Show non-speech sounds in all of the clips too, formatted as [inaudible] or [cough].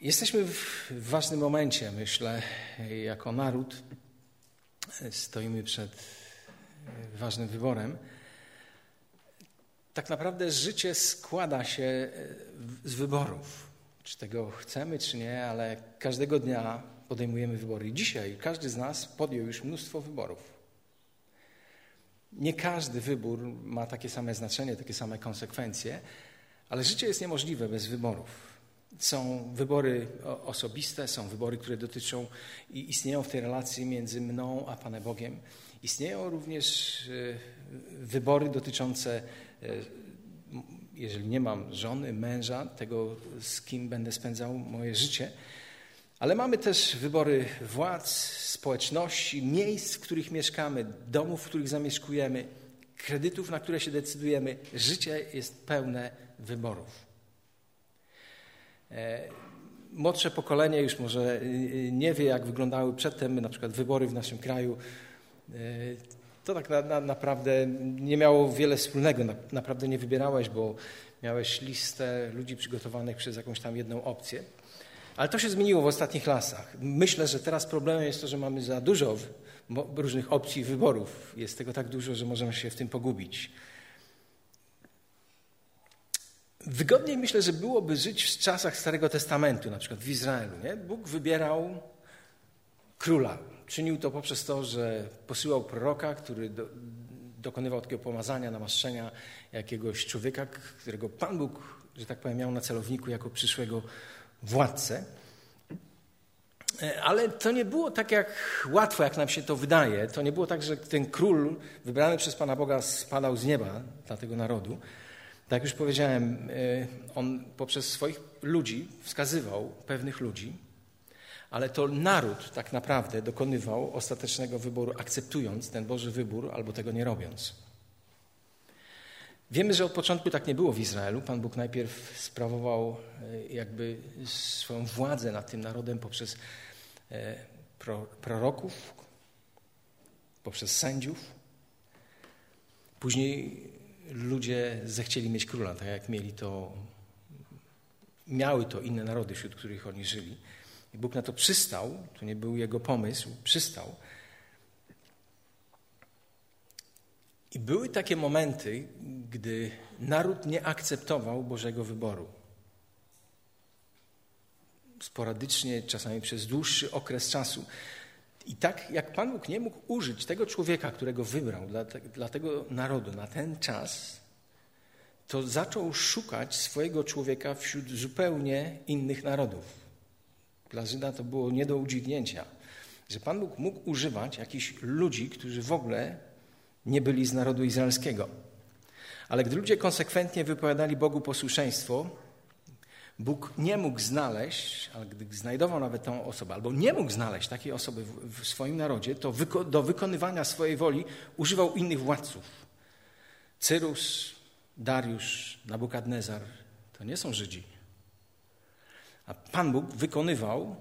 Jesteśmy w ważnym momencie, myślę, jako naród. Stoimy przed ważnym wyborem. Tak naprawdę życie składa się z wyborów. Czy tego chcemy, czy nie, ale każdego dnia podejmujemy wybory. Dzisiaj każdy z nas podjął już mnóstwo wyborów. Nie każdy wybór ma takie same znaczenie, takie same konsekwencje, ale życie jest niemożliwe bez wyborów. Są wybory osobiste, są wybory, które dotyczą i istnieją w tej relacji między mną a Panem Bogiem. Istnieją również e, wybory dotyczące, e, jeżeli nie mam żony, męża, tego z kim będę spędzał moje życie. Ale mamy też wybory władz, społeczności, miejsc, w których mieszkamy, domów, w których zamieszkujemy, kredytów, na które się decydujemy. Życie jest pełne wyborów. E, młodsze pokolenie już może e, nie wie, jak wyglądały przedtem na przykład wybory w naszym kraju. E, to tak na, na, naprawdę nie miało wiele wspólnego. Na, naprawdę nie wybierałeś, bo miałeś listę ludzi przygotowanych przez jakąś tam jedną opcję. Ale to się zmieniło w ostatnich latach. Myślę, że teraz problemem jest to, że mamy za dużo różnych opcji wyborów. Jest tego tak dużo, że możemy się w tym pogubić. Wygodniej myślę, że byłoby żyć w czasach Starego Testamentu, na przykład w Izraelu. Nie? Bóg wybierał króla. Czynił to poprzez to, że posyłał proroka, który do, dokonywał takiego pomazania, namaszczenia jakiegoś człowieka, którego Pan Bóg, że tak powiem, miał na celowniku jako przyszłego władcę. E, ale to nie było tak jak łatwo, jak nam się to wydaje. To nie było tak, że ten król wybrany przez Pana Boga spadał z nieba dla tego narodu. Tak jak już powiedziałem, e, on poprzez swoich ludzi wskazywał pewnych ludzi, ale to naród tak naprawdę dokonywał ostatecznego wyboru, akceptując ten Boży wybór albo tego nie robiąc. Wiemy, że od początku tak nie było w Izraelu. Pan Bóg najpierw sprawował e, jakby swoją władzę nad tym narodem poprzez e, proroków, poprzez sędziów. Później ludzie zechcieli mieć króla, tak jak mieli to, miały to inne narody, wśród których oni żyli. I Bóg na to przystał, to nie był jego pomysł, przystał. I były takie momenty, gdy naród nie akceptował Bożego wyboru. Sporadycznie, czasami przez dłuższy okres czasu. I tak jak Pan Bóg nie mógł użyć tego człowieka, którego wybrał dla, te, dla tego narodu na ten czas, to zaczął szukać swojego człowieka wśród zupełnie innych narodów. Dla Żyda to było nie do udźwignięcia, że Pan Bóg mógł używać jakichś ludzi, którzy w ogóle nie byli z narodu izraelskiego. Ale gdy ludzie konsekwentnie wypowiadali Bogu posłuszeństwo, Bóg nie mógł znaleźć, ale gdy znajdował nawet tą osobę, albo nie mógł znaleźć takiej osoby w, w swoim narodzie, to wyko do wykonywania swojej woli używał innych władców. Cyrus, Dariusz, Nabukadnezar to nie są Żydzi. A Pan Bóg wykonywał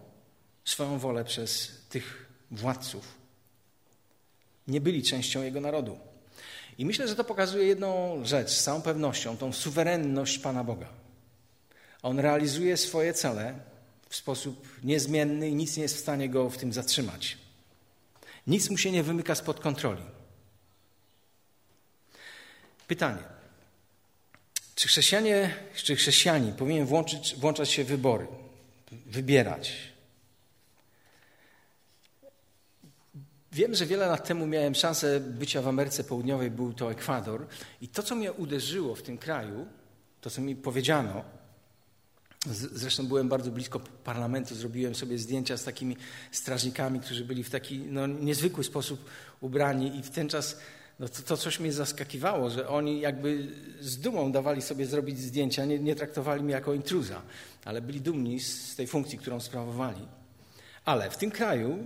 swoją wolę przez tych władców. Nie byli częścią Jego narodu. I myślę, że to pokazuje jedną rzecz z całą pewnością, tą suwerenność Pana Boga. On realizuje swoje cele w sposób niezmienny i nic nie jest w stanie go w tym zatrzymać. Nic mu się nie wymyka spod kontroli. Pytanie. Czy chrześcijanie, czy chrześcijanin powinien włączyć, włączać się w wybory, wybierać? Wiem, że wiele lat temu miałem szansę bycia w Ameryce Południowej, był to Ekwador. I to, co mnie uderzyło w tym kraju, to, co mi powiedziano, Zresztą byłem bardzo blisko parlamentu, zrobiłem sobie zdjęcia z takimi strażnikami, którzy byli w taki no, niezwykły sposób ubrani i w ten czas no, to, to coś mnie zaskakiwało, że oni jakby z dumą dawali sobie zrobić zdjęcia, nie, nie traktowali mnie jako intruza, ale byli dumni z, z tej funkcji, którą sprawowali. Ale w tym kraju,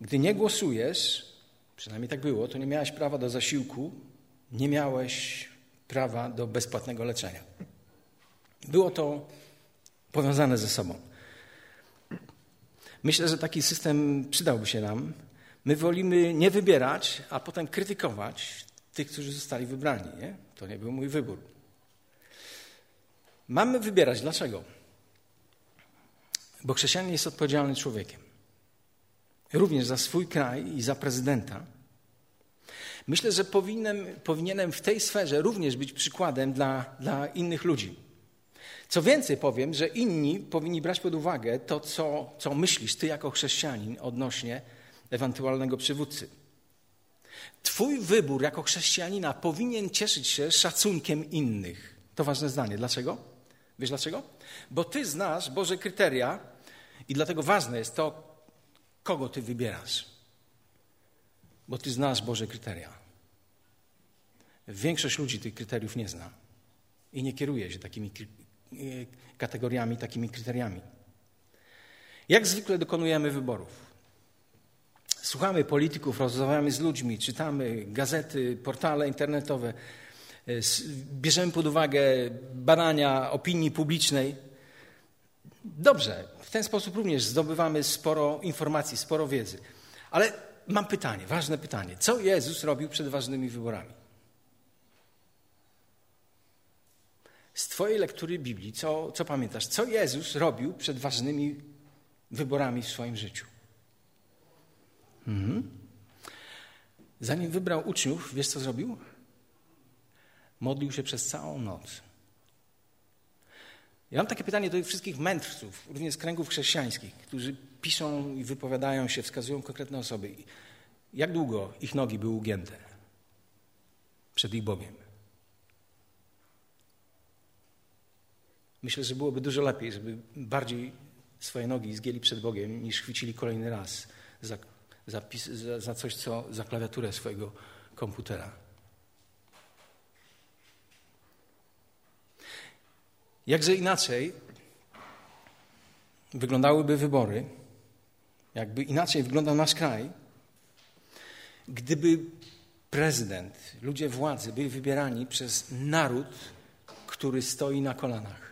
gdy nie głosujesz, przynajmniej tak było, to nie miałeś prawa do zasiłku, nie miałeś prawa do bezpłatnego leczenia. Było to powiązane ze sobą. Myślę, że taki system przydałby się nam. My wolimy nie wybierać, a potem krytykować tych, którzy zostali wybrani. Nie? To nie był mój wybór. Mamy wybierać. Dlaczego? Bo chrześcijanin jest odpowiedzialny człowiekiem. Również za swój kraj i za prezydenta. Myślę, że powinienem, powinienem w tej sferze również być przykładem dla, dla innych ludzi. Co więcej, powiem, że inni powinni brać pod uwagę to, co, co myślisz ty jako chrześcijanin odnośnie ewentualnego przywódcy. Twój wybór jako chrześcijanina powinien cieszyć się szacunkiem innych. To ważne zdanie. Dlaczego? Wiesz dlaczego? Bo ty znasz Boże kryteria i dlatego ważne jest to, kogo ty wybierasz. Bo ty znasz Boże kryteria. Większość ludzi tych kryteriów nie zna i nie kieruje się takimi kategoriami, takimi kryteriami. Jak zwykle dokonujemy wyborów. Słuchamy polityków, rozmawiamy z ludźmi, czytamy gazety, portale internetowe, e, bierzemy pod uwagę badania opinii publicznej. Dobrze, w ten sposób również zdobywamy sporo informacji, sporo wiedzy. Ale mam pytanie, ważne pytanie. Co Jezus robił przed ważnymi wyborami? Z Twojej lektury Biblii, co, co pamiętasz? Co Jezus robił przed ważnymi wyborami w swoim życiu? Mhm. Zanim wybrał uczniów, wiesz co zrobił? Modlił się przez całą noc. Ja mam takie pytanie do wszystkich mędrców, również z kręgów chrześcijańskich, którzy piszą i wypowiadają się, wskazują konkretne osoby. Jak długo ich nogi były ugięte przed ich Bogiem? Myślę, że byłoby dużo lepiej, żeby bardziej swoje nogi zgięli przed Bogiem, niż chwycili kolejny raz za za, za, coś, co za klawiaturę swojego komputera. Jakże inaczej wyglądałyby wybory, jakby inaczej wyglądał nasz kraj, gdyby prezydent, ludzie władzy byli wybierani przez naród, który stoi na kolanach,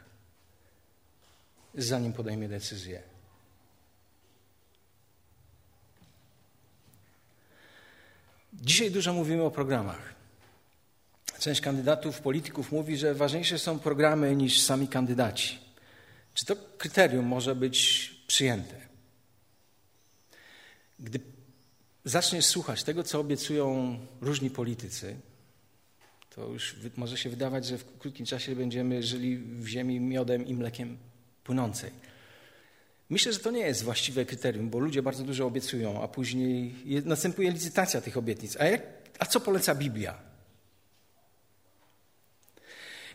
zanim podejmie decyzję. Dzisiaj dużo mówimy o programach. Część kandydatów, polityków mówi, że ważniejsze są programy niż sami kandydaci. Czy to kryterium może być przyjęte? Gdy zaczniesz słuchać tego, co obiecują różni politycy, to już może się wydawać, że w krótkim czasie będziemy żyli w ziemi miodem i mlekiem płynącej. Myślę, że to nie jest właściwe kryterium, bo ludzie bardzo dużo obiecują, a później następuje licytacja tych obietnic. A, jak, a co poleca Biblia?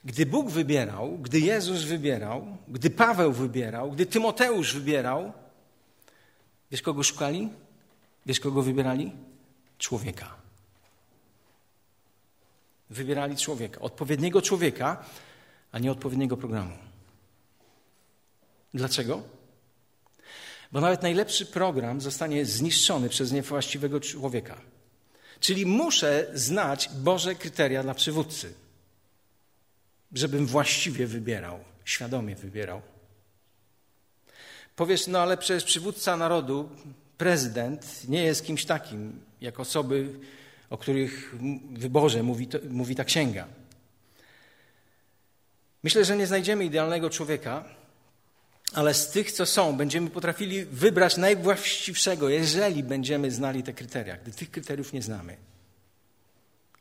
Gdy Bóg wybierał, gdy Jezus wybierał, gdy Paweł wybierał, gdy Tymoteusz wybierał, wiesz kogo szukali? Wiesz kogo wybierali? Człowieka. Wybierali człowieka, odpowiedniego człowieka, a nie odpowiedniego programu. Dlaczego? Bo nawet najlepszy program zostanie zniszczony przez niewłaściwego człowieka. Czyli muszę znać Boże kryteria dla przywódcy, żebym właściwie wybierał, świadomie wybierał. Powiesz, no ale przecież przywódca narodu, prezydent, nie jest kimś takim, jak osoby, o których wyborze mówi, to, mówi ta księga. Myślę, że nie znajdziemy idealnego człowieka, ale z tych, co są, będziemy potrafili wybrać najwłaściwszego, jeżeli będziemy znali te kryteria. Gdy tych kryteriów nie znamy,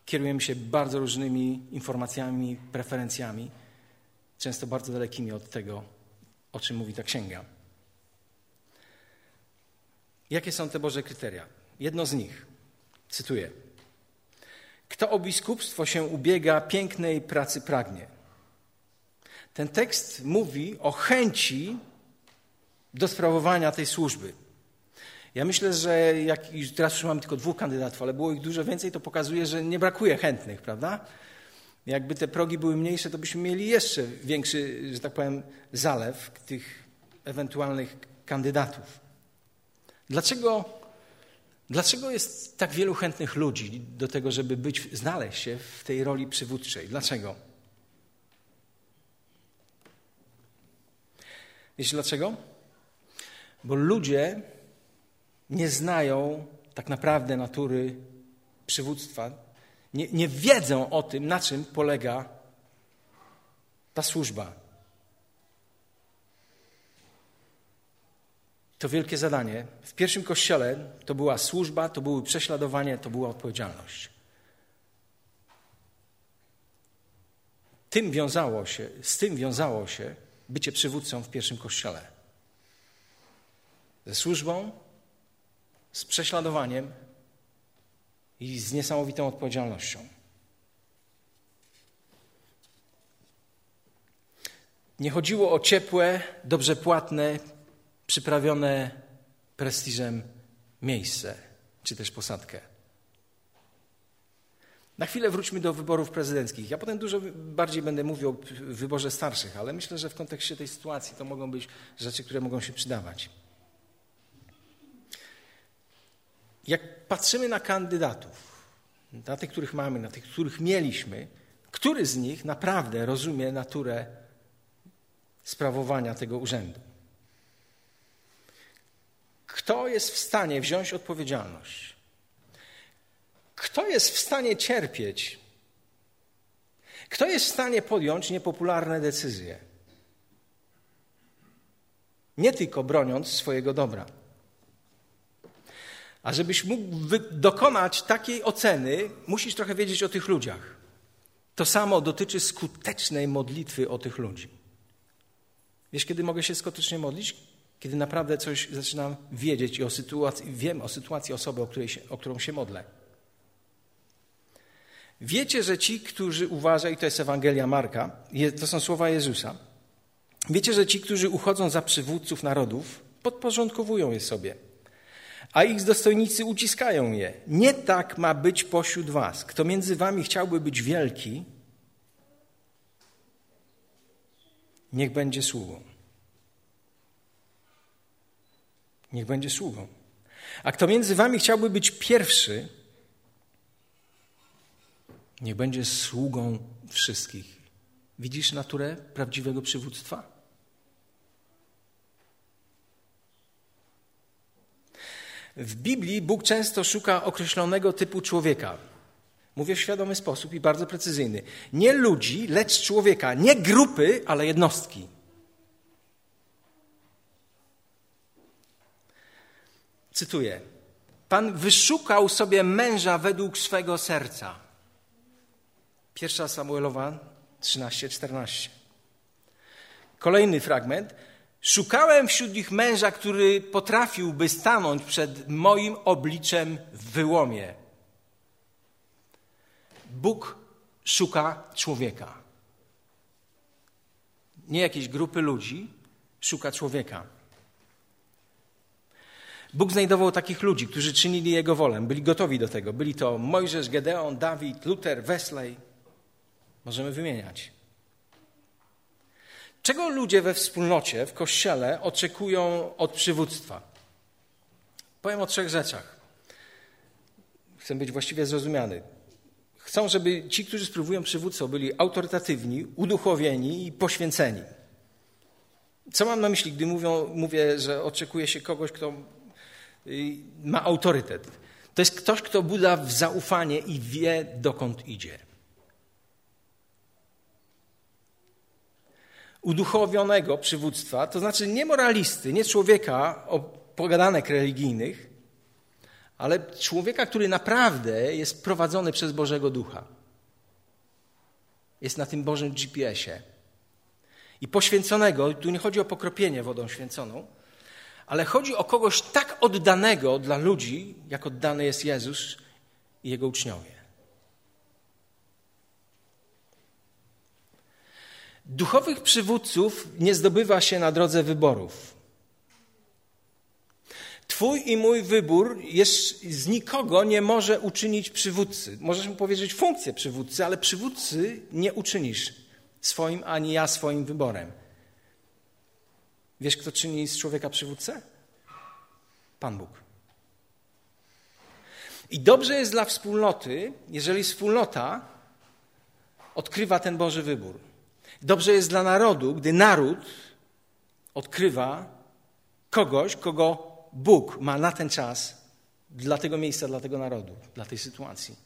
kierujemy się bardzo różnymi informacjami, preferencjami, często bardzo dalekimi od tego, o czym mówi ta księga. Jakie są te Boże kryteria? Jedno z nich, cytuję. Kto o biskupstwo się ubiega, pięknej pracy pragnie. Ten tekst mówi o chęci do sprawowania tej służby. Ja myślę, że jak teraz już mamy tylko dwóch kandydatów, ale było ich dużo więcej, to pokazuje, że nie brakuje chętnych, prawda? Jakby te progi były mniejsze, to byśmy mieli jeszcze większy, że tak powiem, zalew tych ewentualnych kandydatów. Dlaczego, dlaczego jest tak wielu chętnych ludzi do tego, żeby być, znaleźć się w tej roli przywódczej? Dlaczego? Wiecie dlaczego? Bo ludzie nie znają tak naprawdę natury przywództwa, nie, nie wiedzą o tym, na czym polega ta służba. to wielkie zadanie. W pierwszym kościele to była służba, to były prześladowanie, to była odpowiedzialność. Tym wiązało się, z tym wiązało się bycie przywódcą w pierwszym kościele. Ze służbą, z prześladowaniem i z niesamowitą odpowiedzialnością. Nie chodziło o ciepłe, dobrze płatne, przyprawione prestiżem miejsce, czy też posadkę. Na chwilę wróćmy do wyborów prezydenckich. Ja potem dużo bardziej będę mówił o wyborze starszych, ale myślę, że w kontekście tej sytuacji to mogą być rzeczy, które mogą się przydawać. Jak patrzymy na kandydatów, na tych, których mamy, na tych, których mieliśmy, który z nich naprawdę rozumie naturę sprawowania tego urzędu? Kto jest w stanie wziąć odpowiedzialność? Kto jest w stanie cierpieć? Kto jest w stanie podjąć niepopularne decyzje? Nie tylko broniąc swojego dobra. A żebyś mógł dokonać takiej oceny, musisz trochę wiedzieć o tych ludziach. To samo dotyczy skutecznej modlitwy o tych ludzi. Wiesz, kiedy mogę się skutecznie modlić? Kiedy naprawdę coś zaczynam wiedzieć i o sytuacji, wiem o sytuacji osoby, o, której się, o którą się modlę. Wiecie, że ci, którzy uważają, i to jest Ewangelia Marka, to są słowa Jezusa, wiecie, że ci, którzy uchodzą za przywódców narodów, podporządkowują je sobie, a ich dostojnicy uciskają je. Nie tak ma być pośród was. Kto między wami chciałby być wielki, niech będzie sługą. Niech będzie sługą. A kto między wami chciałby być pierwszy, niech będzie sługą wszystkich. Widzisz naturę prawdziwego przywództwa? W Biblii Bóg często szuka określonego typu człowieka. Mówię w świadomy sposób i bardzo precyzyjny. Nie ludzi, lecz człowieka. Nie grupy, ale jednostki. Cytuję. Pan wyszukał sobie męża według swego serca. Pierwsza Samuelowa 13-14. Kolejny fragment. Szukałem wśród nich męża, który potrafiłby stanąć przed moim obliczem w wyłomie. Bóg szuka człowieka. Nie jakiejś grupy ludzi, szuka człowieka. Bóg znajdował takich ludzi, którzy czynili Jego wolę, byli gotowi do tego. Byli to Mojżesz, Gedeon, Dawid, Luther, Wesley. Możemy wymieniać. Czego ludzie we wspólnocie, w kościele oczekują od przywództwa? Powiem o trzech rzeczach. Chcę być właściwie zrozumiany. Chcą, żeby ci, którzy spróbują przywódcą, byli autorytatywni, uduchowieni i poświęceni. Co mam na myśli, gdy mówią, mówię, że oczekuje się kogoś, kto y, ma autorytet? To jest ktoś, kto buda w zaufanie i wie, dokąd idzie. Uduchowionego przywództwa, to znaczy nie moralisty, nie człowieka o pogadanek religijnych, ale człowieka, który naprawdę jest prowadzony przez Bożego Ducha. Jest na tym Bożym GPS-ie. I poświęconego, tu nie chodzi o pokropienie wodą święconą, ale chodzi o kogoś tak oddanego dla ludzi, jak oddany jest Jezus i jego uczniowie. Duchowych przywódców nie zdobywa się na drodze wyborów. Twój i mój wybór jest, z nikogo nie może uczynić przywódcy. Możesz mu powiedzieć funkcję przywódcy, ale przywódcy nie uczynisz swoim, ani ja swoim wyborem. Wiesz, kto czyni z człowieka przywódcę? Pan Bóg. I dobrze jest dla wspólnoty, jeżeli wspólnota odkrywa ten Boży wybór. Dobrze jest dla narodu, gdy naród odkrywa kogoś, kogo Bóg ma na ten czas dla tego miejsca, dla tego narodu, dla tej sytuacji.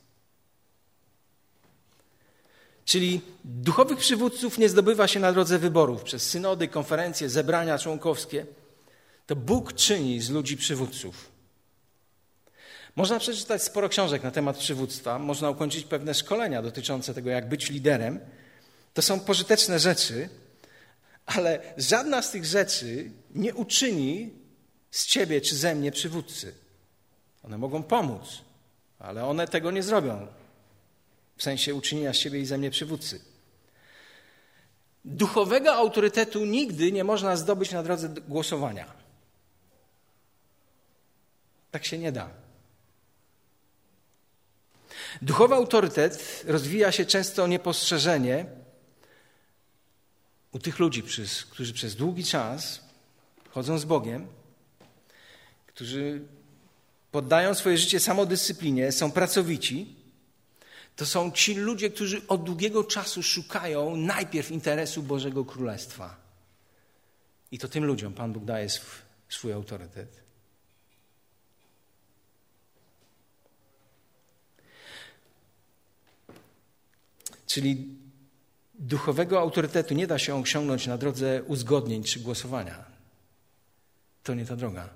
Czyli duchowych przywódców nie zdobywa się na drodze wyborów przez synody, konferencje, zebrania członkowskie, To Bóg czyni z ludzi przywódców. Można przeczytać sporo książek na temat przywództwa, można ukończyć pewne szkolenia dotyczące tego, jak być liderem. To są pożyteczne rzeczy, ale żadna z tych rzeczy nie uczyni z ciebie czy ze mnie przywódcy. One mogą pomóc, ale one tego nie zrobią. W sensie uczynienia z siebie i ze mnie przywódcy. Duchowego autorytetu nigdy nie można zdobyć na drodze głosowania. Tak się nie da. Duchowy autorytet rozwija się często niepostrzeżenie u tych ludzi, którzy przez długi czas chodzą z Bogiem, którzy poddają swoje życie samodyscyplinie, są pracowici. To są ci ludzie, którzy od długiego czasu szukają najpierw interesu Bożego Królestwa. I to tym ludziom Pan Bóg daje swój autorytet. Czyli duchowego autorytetu nie da się osiągnąć na drodze uzgodnień czy głosowania. To nie ta droga.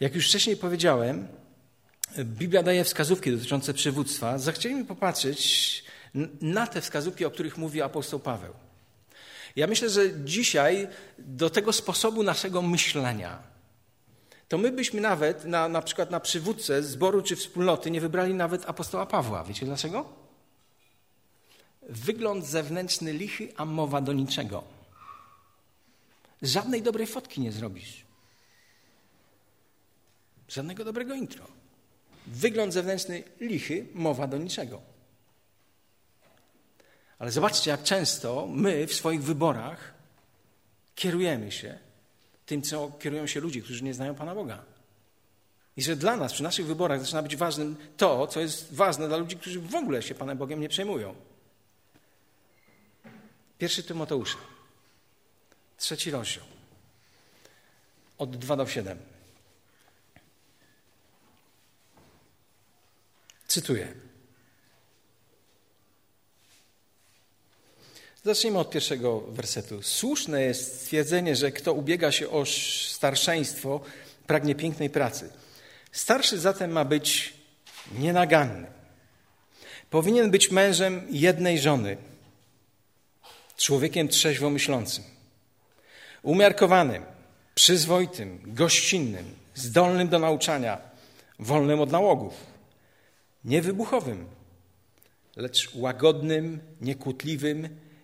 Jak już wcześniej powiedziałem, Biblia daje wskazówki dotyczące przywództwa. Zachcieliśmy popatrzeć na te wskazówki, o których mówi apostoł Paweł. Ja myślę, że dzisiaj do tego sposobu naszego myślenia, to my byśmy nawet na, na przykład na przywódcę zboru czy wspólnoty nie wybrali nawet apostoła Pawła. Wiecie dlaczego? Wygląd zewnętrzny lichy, a mowa do niczego. Żadnej dobrej fotki nie zrobisz. Żadnego dobrego intro. Wygląd zewnętrzny lichy, mowa do niczego. Ale zobaczcie, jak często my w swoich wyborach kierujemy się tym, co kierują się ludzie, którzy nie znają Pana Boga. I że dla nas, przy naszych wyborach, zaczyna być ważnym to, co jest ważne dla ludzi, którzy w ogóle się Panem Bogiem nie przejmują. Pierwszy Tymoteusza, trzeci rozdział, od 2 do 7. Cytuję. Zacznijmy od pierwszego wersetu. Słuszne jest stwierdzenie, że kto ubiega się o starszeństwo, pragnie pięknej pracy. Starszy zatem ma być nienaganny. Powinien być mężem jednej żony, człowiekiem trzeźwo myślącym, umiarkowanym, przyzwoitym, gościnnym, zdolnym do nauczania, wolnym od nałogów, niewybuchowym, lecz łagodnym,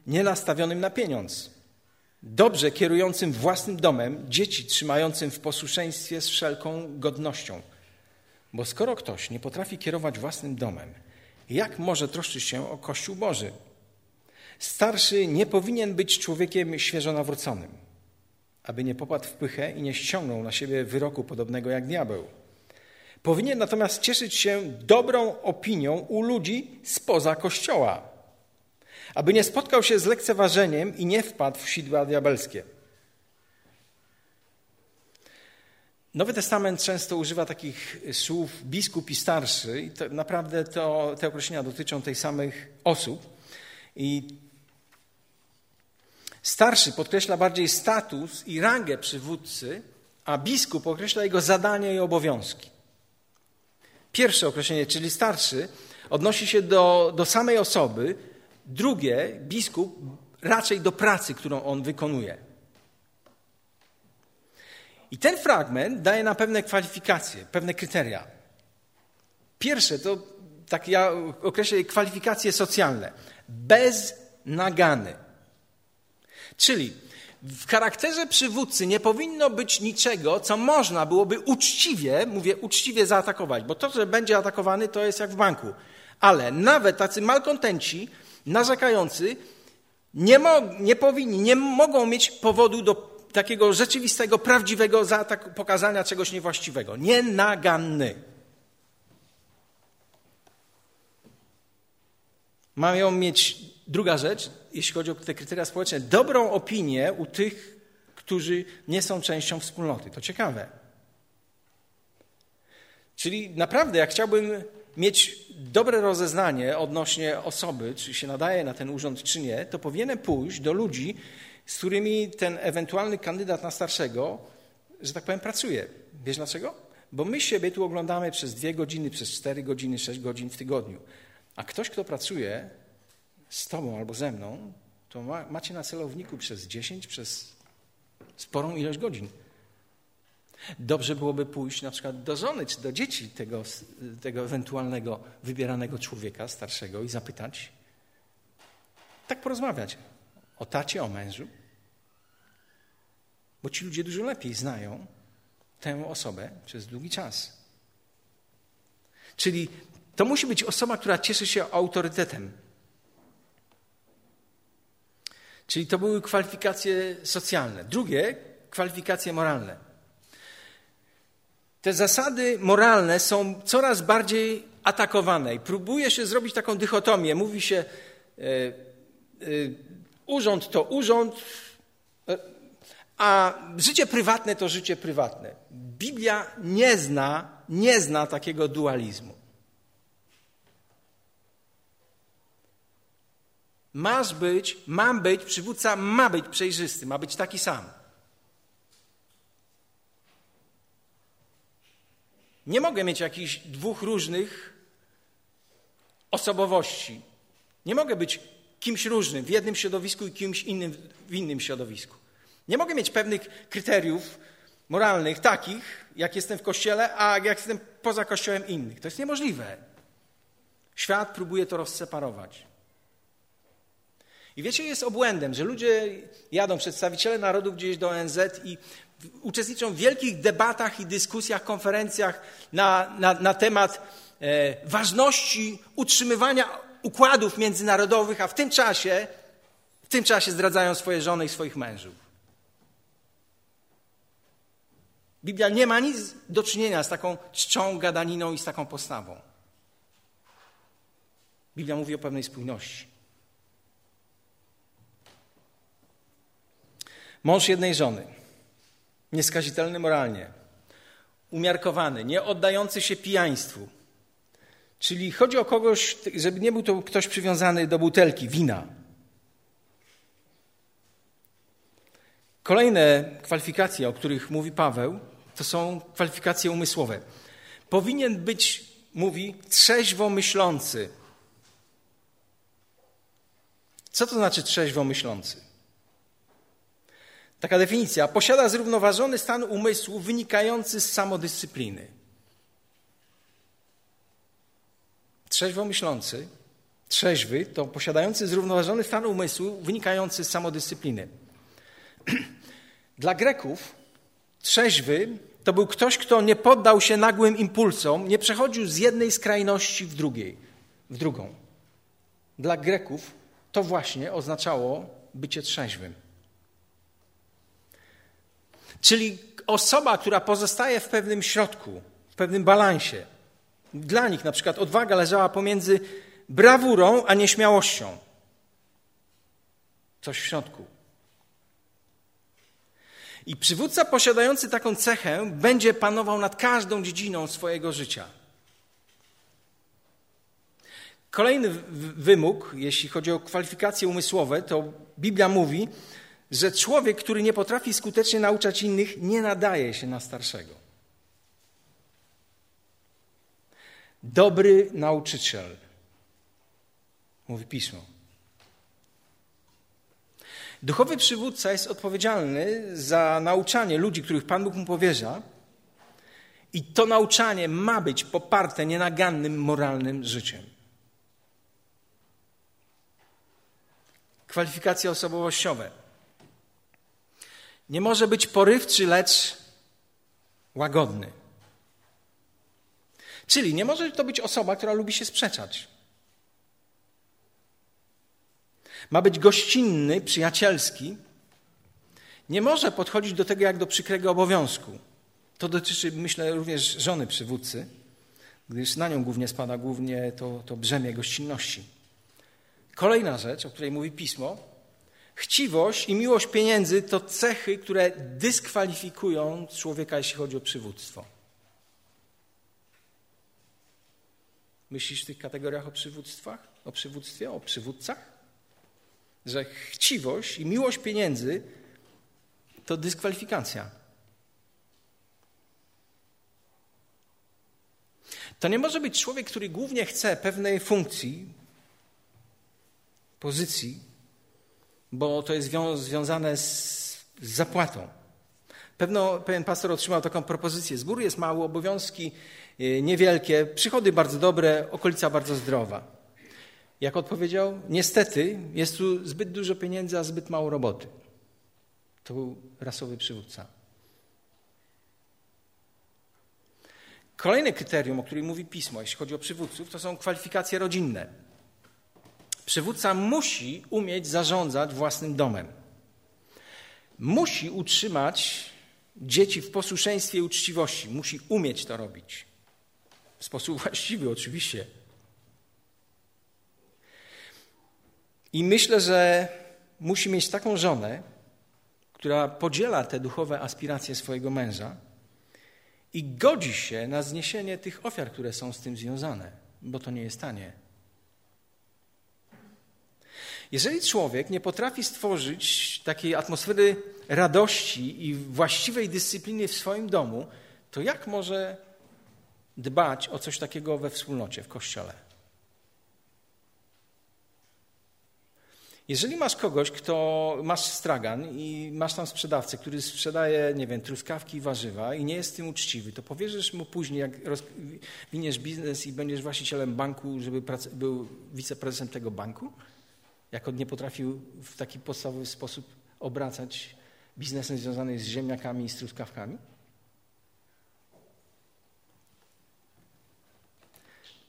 nienastawionym na pieniądz, dobrze kierującym własnym domem, dzieci trzymającym w posłuszeństwie z wszelką godnością. Bo skoro ktoś nie potrafi kierować własnym domem, jak może troszczyć się o Kościół Boży? Starszy nie powinien być człowiekiem świeżo nawróconym, aby nie popadł w pychę i nie ściągnął na siebie wyroku podobnego jak diabeł. Powinien natomiast cieszyć się dobrą opinią u ludzi spoza Kościoła aby nie spotkał się z lekceważeniem i nie wpadł w sidła diabelskie. Nowy Testament często używa takich słów biskup i starszy, i to naprawdę to, te określenia dotyczą tej samych osób. I starszy podkreśla bardziej status i rangę przywódcy, a biskup określa jego zadania i obowiązki. Pierwsze określenie, czyli starszy, odnosi się do, do samej osoby, Drugie, biskup raczej do pracy, którą on wykonuje. I ten fragment daje nam pewne kwalifikacje, pewne kryteria. Pierwsze to, tak ja określę kwalifikacje socjalne. Bez nagany. Czyli w charakterze przywódcy nie powinno być niczego, co można byłoby uczciwie, mówię uczciwie zaatakować, bo to, że będzie atakowany, to jest jak w banku. Ale nawet tacy malkontenci narzekający nie, mo, nie powinni, nie mogą mieć powodu do takiego rzeczywistego, prawdziwego pokazania czegoś niewłaściwego. Nienaganny. Mają mieć, druga rzecz, jeśli chodzi o te kryteria społeczne, dobrą opinię u tych, którzy nie są częścią wspólnoty. To ciekawe. Czyli naprawdę, jak chciałbym mieć dobre rozeznanie odnośnie osoby, czy się nadaje na ten urząd, czy nie, to powinienem pójść do ludzi, z którymi ten ewentualny kandydat na starszego, że tak powiem, pracuje. Wiesz dlaczego? Bo my siebie tu oglądamy przez dwie godziny, przez cztery godziny, sześć godzin w tygodniu. A ktoś, kto pracuje z tobą albo ze mną, to ma, macie na celowniku przez dziesięć, przez sporą ilość godzin. Dobrze byłoby pójść na przykład do żony czy do dzieci tego, tego ewentualnego wybieranego człowieka starszego i zapytać, tak porozmawiać o tacie, o mężu, bo ci ludzie dużo lepiej znają tę osobę przez długi czas. Czyli to musi być osoba, która cieszy się autorytetem. Czyli to były kwalifikacje socjalne. Drugie, kwalifikacje moralne. Te zasady moralne są coraz bardziej atakowane i próbuje się zrobić taką dychotomię. Mówi się, e, e, urząd to urząd, e, a życie prywatne to życie prywatne. Biblia nie zna, nie zna takiego dualizmu. Masz być, mam być, przywódca ma być przejrzysty, ma być taki sam. Nie mogę mieć jakichś dwóch różnych osobowości. Nie mogę być kimś różnym w jednym środowisku i kimś innym w innym środowisku. Nie mogę mieć pewnych kryteriów moralnych takich, jak jestem w kościele, a jak jestem poza kościołem innych. To jest niemożliwe. Świat próbuje to rozseparować. I wiecie, jest obłędem, że ludzie jadą, przedstawiciele narodów gdzieś do ONZ i uczestniczą w wielkich debatach i dyskusjach, konferencjach na, na, na temat e, ważności utrzymywania układów międzynarodowych, a w tym czasie, w tym czasie zdradzają swoje żony i swoich mężów. Biblia nie ma nic do czynienia z taką czczą, gadaniną i z taką postawą. Biblia mówi o pewnej spójności. Mąż jednej żony nieskazitelny moralnie, umiarkowany, nie oddający się pijaństwu. Czyli chodzi o kogoś, żeby nie był to ktoś przywiązany do butelki wina. Kolejne kwalifikacje, o których mówi Paweł, to są kwalifikacje umysłowe. Powinien być, mówi, trzeźwo myślący. Co to znaczy trzeźwo myślący? Taka definicja. Posiada zrównoważony stan umysłu wynikający z samodyscypliny. Trzeźwo myślący, trzeźwy to posiadający zrównoważony stan umysłu wynikający z samodyscypliny. [clears throat] Dla Greków trzeźwy to był ktoś, kto nie poddał się nagłym impulsom, nie przechodził z jednej skrajności w drugiej, w drugą. Dla Greków to właśnie oznaczało bycie trzeźwym. Czyli osoba, która pozostaje w pewnym środku, w pewnym balansie. Dla nich na przykład odwaga leżała pomiędzy brawurą a nieśmiałością. Coś w środku. I przywódca posiadający taką cechę będzie panował nad każdą dziedziną swojego życia. Kolejny wymóg, jeśli chodzi o kwalifikacje umysłowe, to Biblia mówi, że człowiek, który nie potrafi skutecznie nauczać innych, nie nadaje się na starszego. Dobry nauczyciel, mówi pismo. Duchowy przywódca jest odpowiedzialny za nauczanie ludzi, których Pan Bóg mu powierza, i to nauczanie ma być poparte nienagannym moralnym życiem. Kwalifikacje osobowościowe. Nie może być porywczy, lecz łagodny. Czyli nie może to być osoba, która lubi się sprzeczać. Ma być gościnny, przyjacielski. Nie może podchodzić do tego jak do przykrego obowiązku. To dotyczy, myślę, również żony przywódcy, gdyż na nią głównie spada głównie to, to brzemię gościnności. Kolejna rzecz, o której mówi pismo, Chciwość i miłość pieniędzy to cechy, które dyskwalifikują człowieka, jeśli chodzi o przywództwo. Myślisz w tych kategoriach o przywództwach, o przywództwie, o przywódcach? że chciwość i miłość pieniędzy to dyskwalifikacja. To nie może być człowiek, który głównie chce pewnej funkcji, pozycji, bo to jest związane z, zapłatą. Pewno pewien pastor otrzymał taką propozycję. Z góry jest mało, obowiązki y, niewielkie, przychody bardzo dobre, okolica bardzo zdrowa. Jak odpowiedział? Niestety jest tu zbyt dużo pieniędzy, a zbyt mało roboty. To był rasowy przywódca. Kolejne kryterium, o którym mówi pismo, jeśli chodzi o przywódców, to są kwalifikacje rodzinne. Przywódca musi umieć zarządzać własnym domem. Musi utrzymać dzieci w posłuszeństwie i uczciwości. Musi umieć to robić. W sposób właściwy, oczywiście. I myślę, że musi mieć taką żonę, która podziela te duchowe aspiracje swojego męża i godzi się na zniesienie tych ofiar, które są z tym związane, bo to nie jest tanie. Jeżeli człowiek nie potrafi stworzyć takiej atmosfery radości i właściwej dyscypliny w swoim domu, to jak może dbać o coś takiego we wspólnocie, w kościele? Jeżeli masz kogoś, kto masz stragan i masz tam sprzedawcę, który sprzedaje, nie wiem, truskawki i warzywa i nie jest tym uczciwy, to powierzysz mu później, jak winiesz biznes i będziesz właścicielem banku, żeby był wiceprezesem tego banku? Jak on nie potrafił w taki podstawowy sposób obracać biznesem związanym z ziemniakami i z?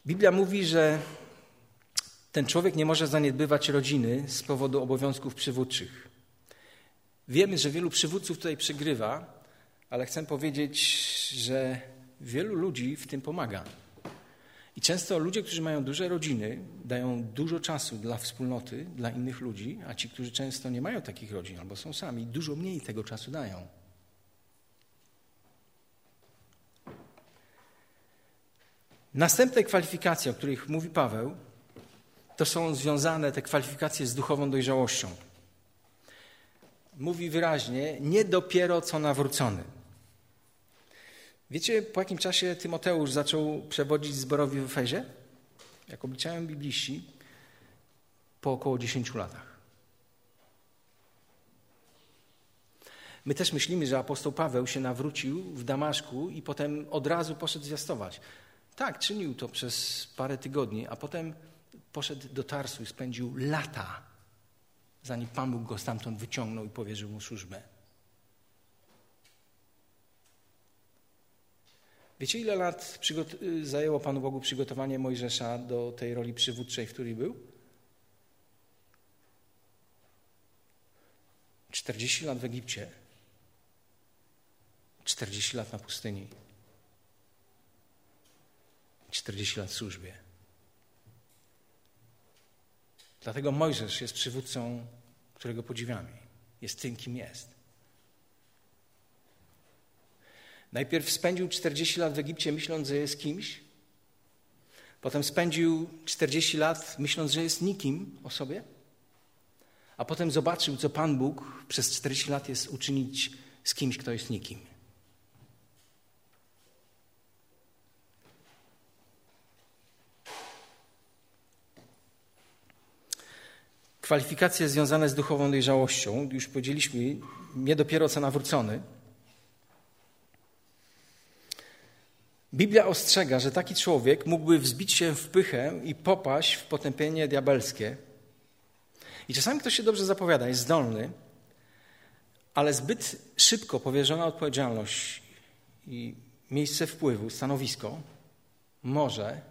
Biblia mówi, że ten człowiek nie może zaniedbywać rodziny z powodu obowiązków przywódczych. Wiemy, że wielu przywódców tutaj przegrywa, ale chcę powiedzieć, że wielu ludzi w tym pomaga. I często ludzie, którzy mają duże rodziny, dają dużo czasu dla wspólnoty, dla innych ludzi, a ci, którzy często nie mają takich rodzin albo są sami, dużo mniej tego czasu dają. Następne kwalifikacje, o których mówi Paweł, to są związane te kwalifikacje z duchową dojrzałością. Mówi wyraźnie, nie dopiero co nawrócony. Wiecie, po jakim czasie Tymoteusz zaczął przewodzić zborowi w Efezie? Jak obliczają bibliści, po około 10 latach. My też myślimy, że apostoł Paweł się nawrócił w Damaszku i potem od razu poszedł zwiastować. Tak, czynił to przez parę tygodni, a potem poszedł do Tarsu i spędził lata, zanim Pan Bóg go stamtąd wyciągnął i powierzył mu służbę. Wiecie, ile lat zajęło Panu Bogu przygotowanie Mojżesza do tej roli przywódczej, w której był? 40 lat w Egipcie, 40 lat na pustyni, 40 lat w służbie. Dlatego Mojżesz jest przywódcą, którego podziwiamy. Jest tym, kim jest. Najpierw spędził 40 lat w Egipcie, myśląc, że jest kimś. Potem spędził 40 lat, myśląc, że jest nikim o sobie. A potem zobaczył, co Pan Bóg przez 40 lat jest uczynić z kimś, kto jest nikim. Kwalifikacje związane z duchową dojrzałością, już powiedzieliśmy, nie dopiero co nawrócony. Biblia ostrzega, że taki człowiek mógłby wzbić się w pychę i popaść w potępienie diabelskie. I czasami ktoś się dobrze zapowiada, jest zdolny, ale zbyt szybko powierzona odpowiedzialność i miejsce wpływu, stanowisko może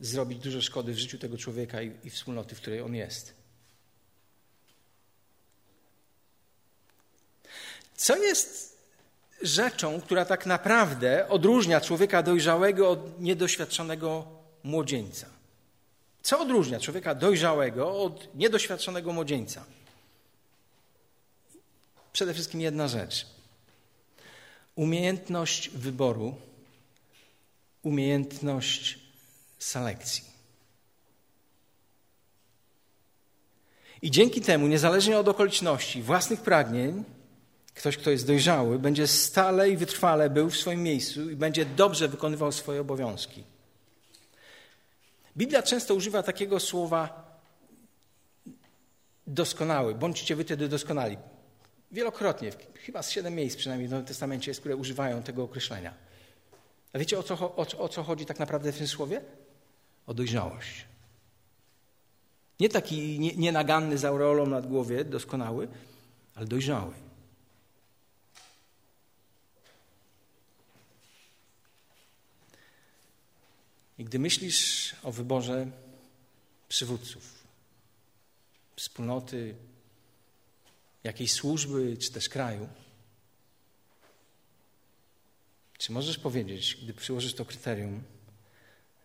zrobić dużo szkody w życiu tego człowieka i, i wspólnoty, w której on jest. Co jest rzeczą, która tak naprawdę odróżnia człowieka dojrzałego od niedoświadczonego młodzieńca? Co odróżnia człowieka dojrzałego od niedoświadczonego młodzieńca? Przede wszystkim jedna rzecz. Umiejętność wyboru, umiejętność selekcji. I dzięki temu, niezależnie od okoliczności, własnych pragnień, ktoś, kto jest dojrzały, będzie stale i wytrwale był w swoim miejscu i będzie dobrze wykonywał swoje obowiązki. Biblia często używa takiego słowa doskonały, bądźcie wy wtedy doskonali. Wielokrotnie, chyba z siedem miejsc przynajmniej w Nowym Testamencie jest, które używają tego określenia. A wiecie o co, o, o co chodzi tak naprawdę w tym słowie? O dojrzałość. Nie taki nienaganny z aureolą nad głowie, doskonały, ale dojrzały. I gdy myślisz o wyborze przywódców, wspólnoty, jakiejś służby czy też kraju, czy możesz powiedzieć, gdy przyłożysz to kryterium,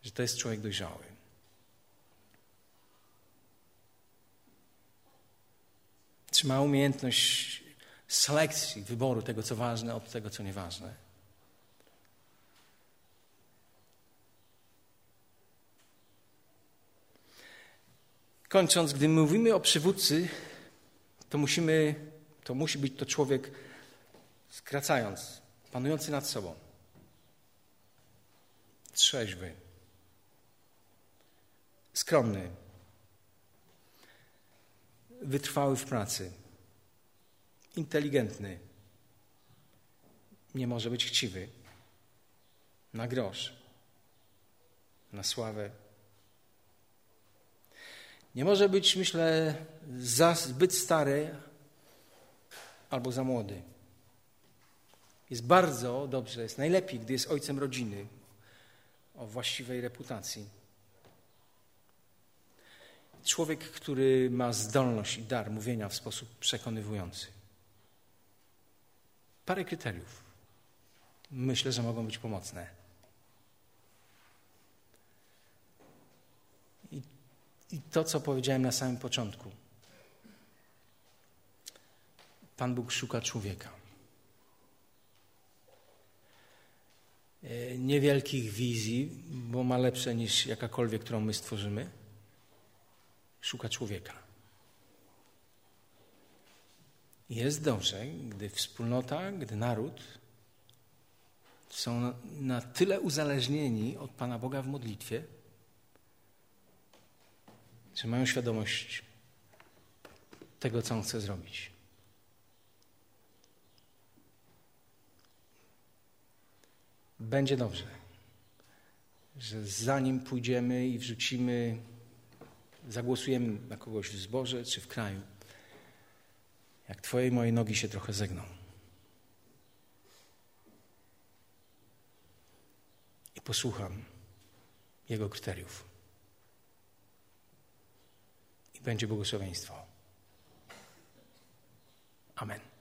że to jest człowiek dojrzały? Czy ma umiejętność selekcji, wyboru tego, co ważne, od tego, co nieważne? Kończąc, gdy mówimy o przywódcy, to musimy, to musi być to człowiek, skracając, panujący nad sobą, trzeźwy, skromny, wytrwały w pracy, inteligentny, nie może być chciwy. Na grosz, na sławę. Nie może być, myślę, za zbyt stary albo za młody. Jest bardzo dobrze, jest najlepiej, gdy jest ojcem rodziny o właściwej reputacji. Człowiek, który ma zdolność i dar mówienia w sposób przekonywujący. Parę kryteriów. Myślę, że mogą być pomocne. I to, co powiedziałem na samym początku. Pan Bóg szuka człowieka. E, niewielkich wizji, bo ma lepsze niż jakakolwiek, którą my stworzymy szuka człowieka. Jest dobrze, gdy wspólnota, gdy naród są na tyle uzależnieni od Pana Boga w modlitwie, że mają świadomość tego, co On chce zrobić. Będzie dobrze, że zanim pójdziemy i wrzucimy zagłosujemy na kogoś w zborze czy w kraju, jak Twoje i moje nogi się trochę zegną. I posłucham Jego kryteriów. I będzie błogosławieństwo. Amen.